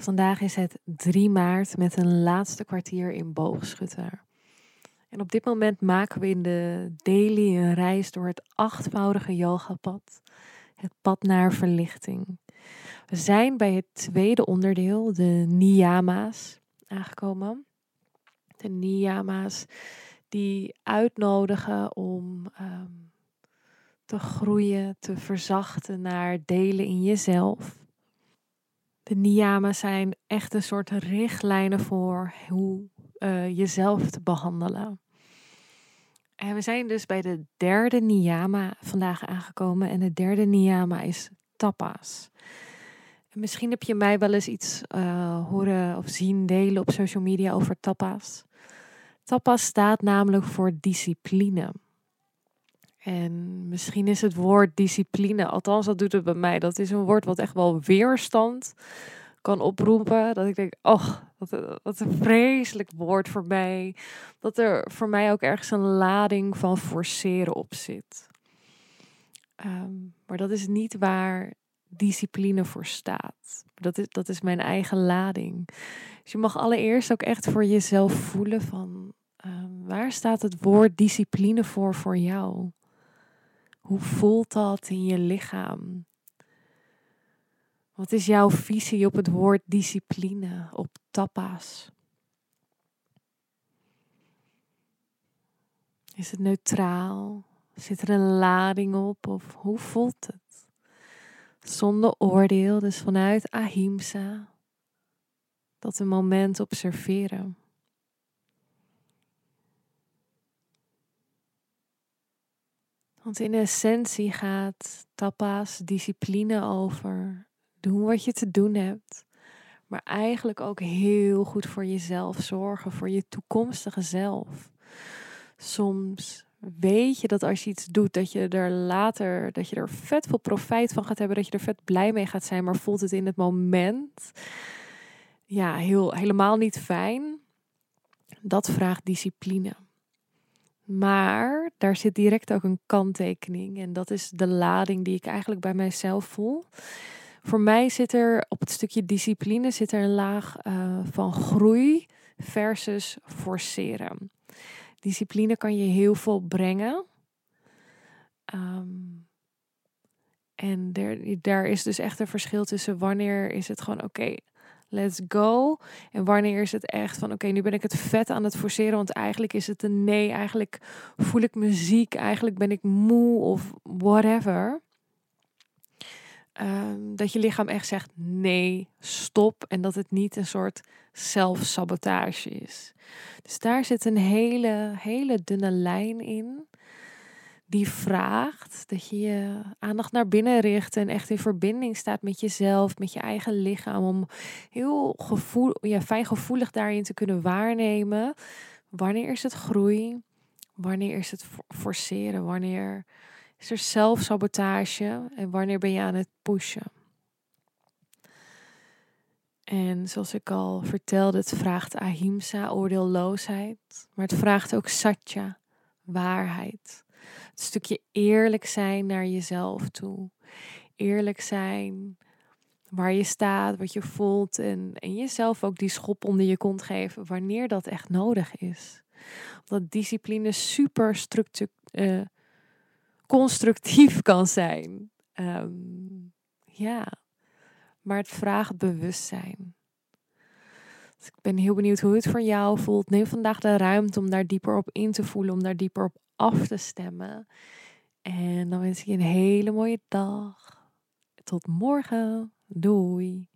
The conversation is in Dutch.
Vandaag is het 3 maart met een laatste kwartier in boogschutter. En op dit moment maken we in de daily een reis door het achtvoudige yogapad, het pad naar verlichting. We zijn bij het tweede onderdeel, de niyama's, aangekomen. De niyama's die uitnodigen om um, te groeien, te verzachten naar delen in jezelf. De niyama's zijn echt een soort richtlijnen voor hoe uh, jezelf te behandelen. En we zijn dus bij de derde niyama vandaag aangekomen. En de derde niyama is tapas. En misschien heb je mij wel eens iets uh, horen of zien delen op social media over tapas. Tapas staat namelijk voor discipline. En misschien is het woord discipline, althans dat doet het bij mij, dat is een woord wat echt wel weerstand kan oproepen. Dat ik denk, oh, wat, wat een vreselijk woord voor mij. Dat er voor mij ook ergens een lading van forceren op zit. Ehm, maar dat is niet waar discipline voor staat. Dat is, dat is mijn eigen lading. Dus je mag allereerst ook echt voor jezelf voelen van ehm, waar staat het woord discipline voor voor jou? Hoe voelt dat in je lichaam? Wat is jouw visie op het woord discipline, op tapas? Is het neutraal? Zit er een lading op? Of hoe voelt het? Zonder oordeel, dus vanuit ahimsa. Dat een moment observeren. Want in essentie gaat tapas discipline over doen wat je te doen hebt. Maar eigenlijk ook heel goed voor jezelf zorgen, voor je toekomstige zelf. Soms weet je dat als je iets doet, dat je er later, dat je er vet veel profijt van gaat hebben, dat je er vet blij mee gaat zijn, maar voelt het in het moment ja, heel, helemaal niet fijn. Dat vraagt discipline. Maar daar zit direct ook een kanttekening. En dat is de lading die ik eigenlijk bij mijzelf voel. Voor mij zit er op het stukje discipline zit er een laag uh, van groei versus forceren. Discipline kan je heel veel brengen. Um, en daar is dus echt een verschil tussen wanneer is het gewoon oké, let's go. En wanneer is het echt van oké, nu ben ik het vet aan het forceren, want eigenlijk is het een nee, eigenlijk voel ik me ziek, eigenlijk ben ik moe of whatever. Um, dat je lichaam echt zegt nee, stop. En dat het niet een soort zelfsabotage is. Dus daar zit een hele, hele dunne lijn in. Die vraagt dat je je aandacht naar binnen richt en echt in verbinding staat met jezelf, met je eigen lichaam. Om heel gevoel, ja, fijngevoelig daarin te kunnen waarnemen. Wanneer is het groei? Wanneer is het forceren? Wanneer is er zelfsabotage en wanneer ben je aan het pushen? En zoals ik al vertelde, het vraagt ahimsa, oordeelloosheid, maar het vraagt ook satya, waarheid. Het stukje eerlijk zijn naar jezelf toe. Eerlijk zijn waar je staat, wat je voelt en, en jezelf ook die schop onder je kont geven wanneer dat echt nodig is. Omdat discipline super uh, constructief kan zijn. Um, ja, maar het vraagt bewustzijn. Dus ik ben heel benieuwd hoe het voor jou voelt. Neem vandaag de ruimte om daar dieper op in te voelen, om daar dieper op af te stemmen. En dan wens ik je een hele mooie dag. Tot morgen. Doei.